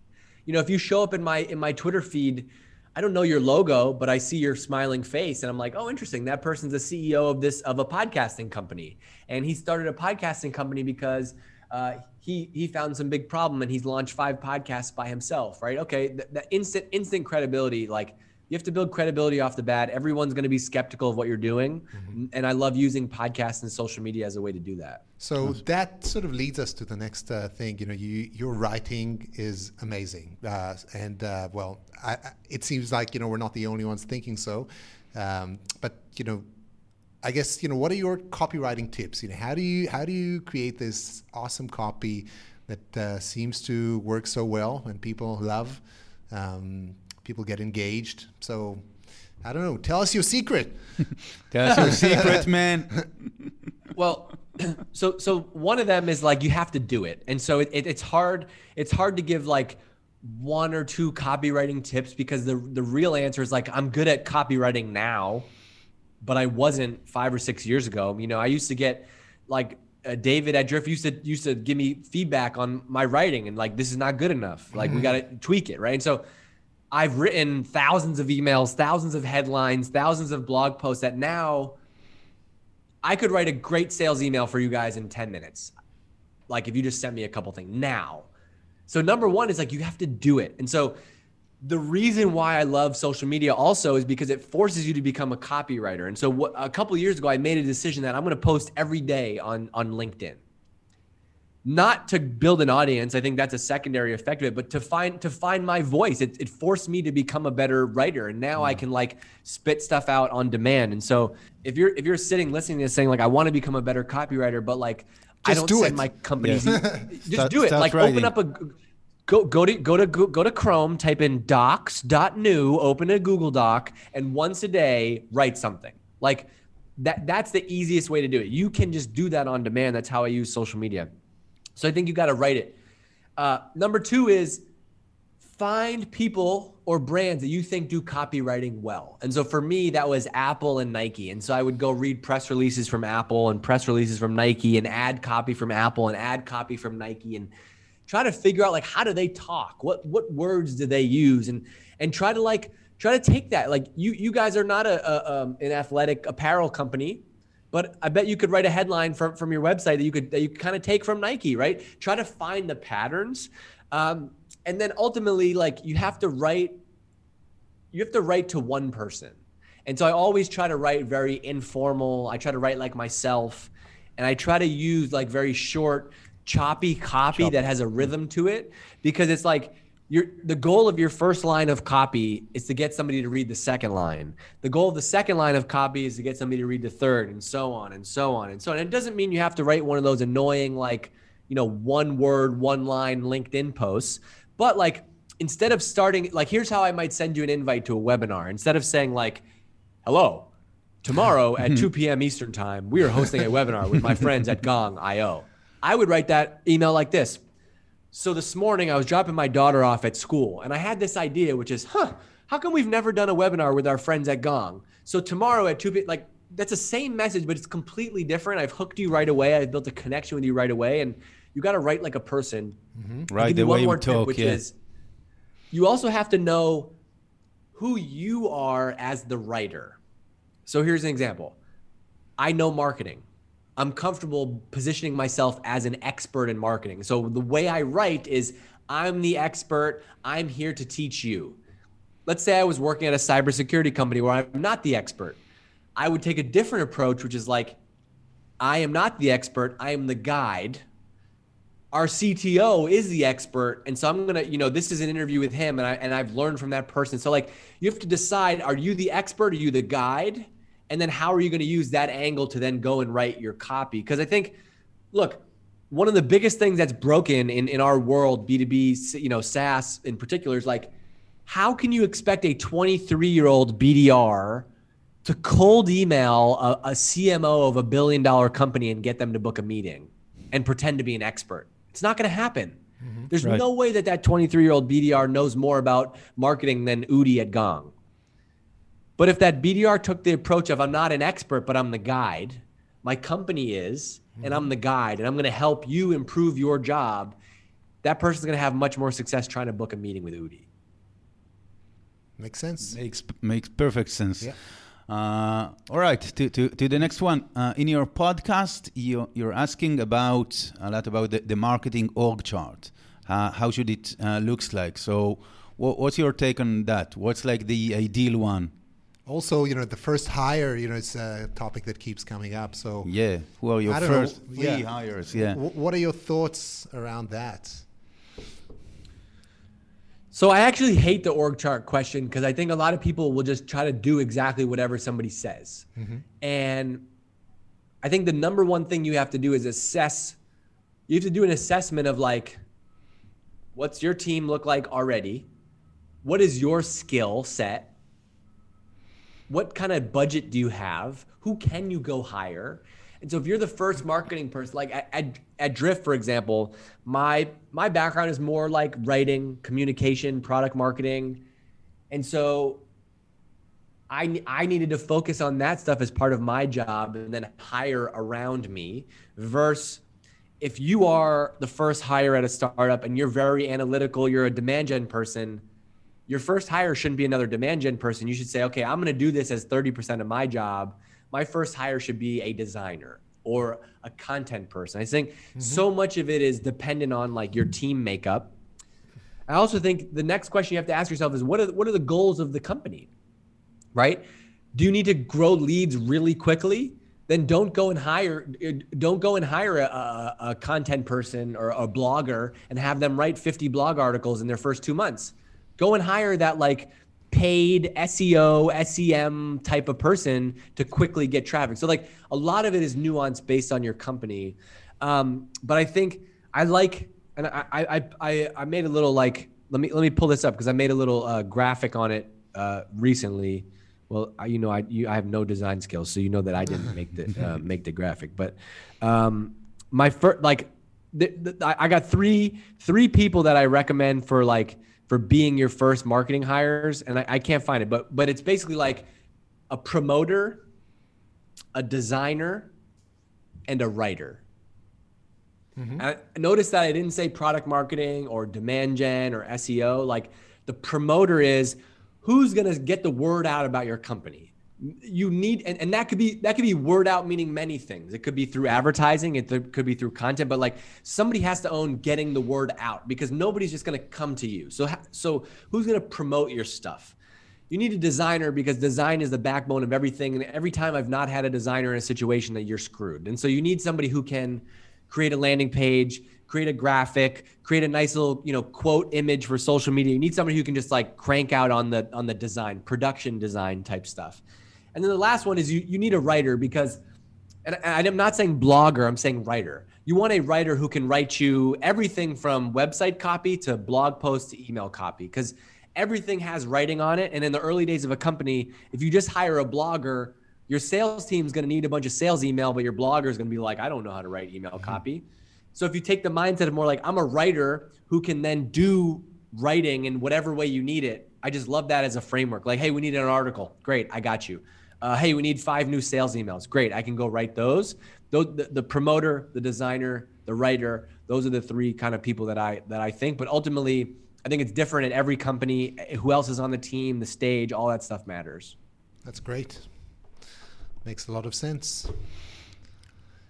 You know, if you show up in my, in my Twitter feed, I don't know your logo, but I see your smiling face and I'm like, oh, interesting. That person's the CEO of this, of a podcasting company. And he started a podcasting company because uh, he he found some big problem and he's launched five podcasts by himself, right? Okay, the, the instant instant credibility, like you have to build credibility off the bat. Everyone's going to be skeptical of what you're doing, mm-hmm. and I love using podcasts and social media as a way to do that. So that sort of leads us to the next uh, thing. You know, you, your writing is amazing, uh, and uh, well, I, I, it seems like you know we're not the only ones thinking so. Um, but you know, I guess you know what are your copywriting tips? You know, how do you how do you create this awesome copy that uh, seems to work so well and people love, um, people get engaged. So I don't know. Tell us your secret. tell us your secret, man. well, so so one of them is like you have to do it, and so it, it, it's hard. It's hard to give like one or two copywriting tips because the the real answer is like I'm good at copywriting now but I wasn't five or six years ago. You know, I used to get like uh, David at Drift used to used to give me feedback on my writing and like this is not good enough. Like we got to tweak it, right? And so I've written thousands of emails, thousands of headlines, thousands of blog posts that now I could write a great sales email for you guys in 10 minutes. Like if you just sent me a couple things now. So number 1 is like you have to do it. And so the reason why I love social media also is because it forces you to become a copywriter. And so what, a couple years ago, I made a decision that I'm going to post every day on, on LinkedIn. Not to build an audience, I think that's a secondary effect of it, but to find to find my voice. It, it forced me to become a better writer, and now mm. I can like spit stuff out on demand. And so if you're if you're sitting listening to this saying like I want to become a better copywriter, but like just I don't do send it. my companies, just start, do it. Like writing. open up a go go to go to go to Chrome, type in docs.new, open a Google Doc, and once a day write something. Like that that's the easiest way to do it. You can just do that on demand. That's how I use social media. So I think you got to write it. Uh, number two is find people or brands that you think do copywriting well. And so for me, that was Apple and Nike. And so I would go read press releases from Apple and press releases from Nike and ad copy from Apple and ad copy from Nike and try to figure out like how do they talk what what words do they use and and try to like try to take that like you you guys are not a, a um, an athletic apparel company but I bet you could write a headline from, from your website that you could that you kind of take from Nike, right? Try to find the patterns, um, and then ultimately, like you have to write, you have to write to one person, and so I always try to write very informal. I try to write like myself, and I try to use like very short, choppy copy choppy. that has a rhythm to it because it's like your the goal of your first line of copy is to get somebody to read the second line. The goal of the second line of copy is to get somebody to read the third and so on and so on and so on. And it doesn't mean you have to write one of those annoying like, you know, one word, one line LinkedIn posts, but like instead of starting like here's how I might send you an invite to a webinar. Instead of saying like, "Hello, tomorrow at 2 p.m. Eastern Time, we are hosting a webinar with my friends at Gong IO." I would write that email like this. So this morning I was dropping my daughter off at school and I had this idea, which is, huh, how come we've never done a webinar with our friends at Gong? So tomorrow at 2 p.m., like that's the same message, but it's completely different. I've hooked you right away. I've built a connection with you right away. And you got to write like a person. Mm-hmm. Right. The way you talk, which yeah. is you also have to know who you are as the writer. So here's an example. I know marketing. I'm comfortable positioning myself as an expert in marketing. So the way I write is I'm the expert, I'm here to teach you. Let's say I was working at a cybersecurity company where I'm not the expert. I would take a different approach, which is like, I am not the expert, I am the guide. Our CTO is the expert. And so I'm going to, you know, this is an interview with him and I and I've learned from that person. So like you have to decide are you the expert, are you the guide? And then how are you going to use that angle to then go and write your copy because i think look one of the biggest things that's broken in, in our world b2b you know saas in particular is like how can you expect a 23 year old bdr to cold email a, a CMO of a billion dollar company and get them to book a meeting and pretend to be an expert. It's not going to happen. Mm-hmm. There's right. no way that that 23 year old BDR knows more about marketing than Udi at Gong. But if that BDR took the approach of I'm not an expert, but I'm the guide, my company is, mm-hmm. and I'm the guide, and I'm going to help you improve your job, that person's going to have much more success trying to book a meeting with Udi. Makes sense. Makes makes perfect sense. Yeah. Uh, all right, to, to, to the next one. Uh, in your podcast, you, you're asking about a lot about the, the marketing org chart. Uh, how should it uh, looks like? So, what, what's your take on that? What's like the ideal one? Also, you know, the first hire, you know, it's a topic that keeps coming up. So, yeah, who are your first know, three yeah. hires? Yeah. W- what are your thoughts around that? So I actually hate the org chart question because I think a lot of people will just try to do exactly whatever somebody says. Mm-hmm. And I think the number one thing you have to do is assess. You have to do an assessment of like, what's your team look like already? What is your skill set? What kind of budget do you have? Who can you go hire? And so if you're the first marketing person, like at, at, Drift, for example, my my background is more like writing, communication, product marketing. And so I, I needed to focus on that stuff as part of my job and then hire around me versus if you are the first hire at a startup and you're very analytical, you're a demand gen person, your first hire shouldn't be another demand gen person. You should say, okay, I'm going to do this as 30% of my job my first hire should be a designer or a content person. I think mm-hmm. so much of it is dependent on like your team makeup. I also think the next question you have to ask yourself is what are what are the goals of the company? Right? Do you need to grow leads really quickly? Then don't go and hire don't go and hire a, a content person or a blogger and have them write 50 blog articles in their first 2 months. Go and hire that like paid SEO, SEM type of person to quickly get traffic. So like a lot of it is nuanced based on your company. Um, but I think I like, and I, I, I, I made a little like, let me, let me pull this up because I made a little uh, graphic on it uh, recently. Well, I, you know, I, you, I have no design skills, so you know that I didn't make the, uh, make the graphic, but um, my first, like, the, the, I got three, three people that I recommend for like, for being your first marketing hires, and I, I can't find it, but but it's basically like a promoter, a designer, and a writer. Mm-hmm. I notice that I didn't say product marketing or demand gen or SEO. Like the promoter is who's going to get the word out about your company you need and, and that could be that could be word out meaning many things. It could be through advertising it could be through content but like somebody has to own getting the word out because nobody's just going to come to you. So so who's going to promote your stuff? You need a designer because design is the backbone of everything and every time i've not had a designer in a situation that you're screwed. And so you need somebody who can create a landing page create a graphic create a nice little you know quote image for social media. You need somebody who can just like crank out on the on the design production design type stuff and then the last one is you, you need a writer because, and I'm not saying blogger, I'm saying writer. You want a writer who can write you everything from website copy to blog post to email copy because everything has writing on it. And in the early days of a company, if you just hire a blogger, your sales team is going to need a bunch of sales email, but your blogger is going to be like, I don't know how to write email mm-hmm. copy. So if you take the mindset of more like, I'm a writer who can then do writing in whatever way you need it, I just love that as a framework. Like, hey, we need an article. Great, I got you uh, hey, we need five new sales emails. Great, I can go write those. Those the, the promoter, the designer, the writer. Those are the three kind of people that I that I think. But ultimately, I think it's different at every company. Who else is on the team, the stage, all that stuff matters. That's great. Makes a lot of sense.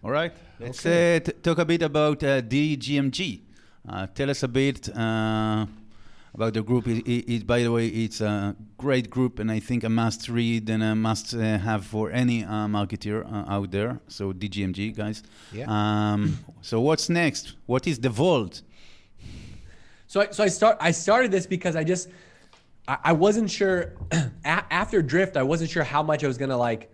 All right, let's okay. uh, t- talk a bit about uh, DGMG. Uh, tell us a bit uh, about the group. It, it, it, by the way, it's a great group, and I think a must read and a must uh, have for any uh, marketer uh, out there. So DGMG guys. Yeah. Um, so what's next? What is the vault? So I, so I start I started this because I just I, I wasn't sure after Drift I wasn't sure how much I was gonna like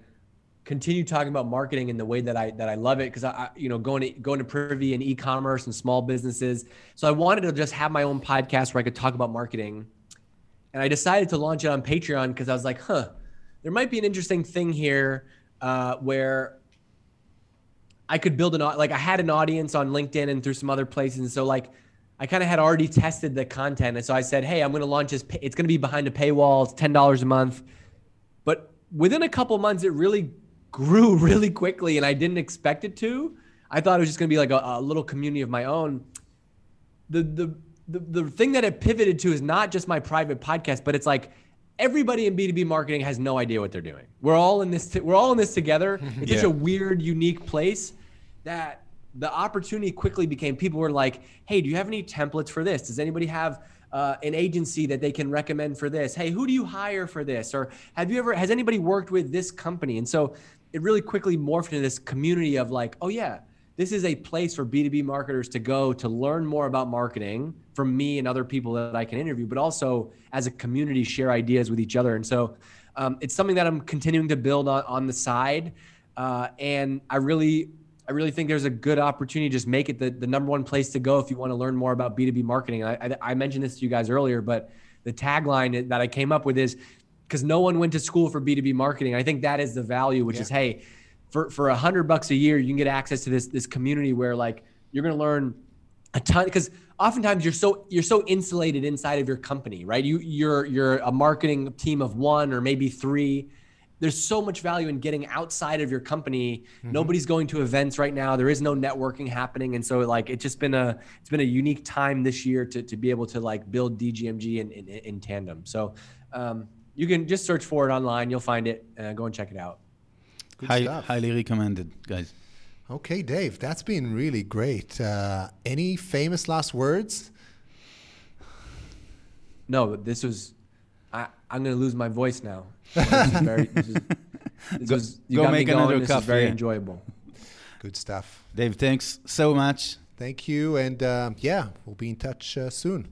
continue talking about marketing in the way that I that I love it because I, you know going to going to Privy and e-commerce and small businesses. So I wanted to just have my own podcast where I could talk about marketing, and I decided to launch it on Patreon because I was like, huh, there might be an interesting thing here uh, where I could build an like I had an audience on LinkedIn and through some other places, and so like I kind of had already tested the content, and so I said, hey, I'm going to launch this. It's going to be behind a paywall. It's ten dollars a month, but within a couple months, it really grew really quickly, and I didn't expect it to. I thought it was just going to be like a, a little community of my own. The, the the the thing that it pivoted to is not just my private podcast, but it's like everybody in B2B marketing has no idea what they're doing. We're all in this t- we're all in this together. It's yeah. such a weird, unique place that the opportunity quickly became people were like, "Hey, do you have any templates for this? Does anybody have uh, an agency that they can recommend for this? Hey, who do you hire for this? Or have you ever has anybody worked with this company?" And so it really quickly morphed into this community of like, "Oh yeah, this is a place for B2B marketers to go to learn more about marketing from me and other people that I can interview, but also as a community share ideas with each other. And so um, it's something that I'm continuing to build on, on the side. Uh, and I really, I really think there's a good opportunity to just make it the, the number one place to go if you want to learn more about B2B marketing. I, I, I mentioned this to you guys earlier, but the tagline that I came up with is because no one went to school for B2B marketing. I think that is the value, which yeah. is, hey, for for a hundred bucks a year, you can get access to this this community where like you're gonna learn a ton because oftentimes you're so you're so insulated inside of your company, right? You you're you're a marketing team of one or maybe three. There's so much value in getting outside of your company. Mm-hmm. Nobody's going to events right now. There is no networking happening, and so like it's just been a it's been a unique time this year to to be able to like build DGMG in in, in tandem. So um, you can just search for it online. You'll find it. Uh, go and check it out. Good High, stuff. Highly recommended, guys. Okay, Dave, that's been really great. Uh, any famous last words? No, this was. I, I'm going to lose my voice now. This is very, this is, this go, was, you go got make me going. another this Is very enjoyable. Good stuff. Dave, thanks so much. Thank you. And uh, yeah, we'll be in touch uh, soon.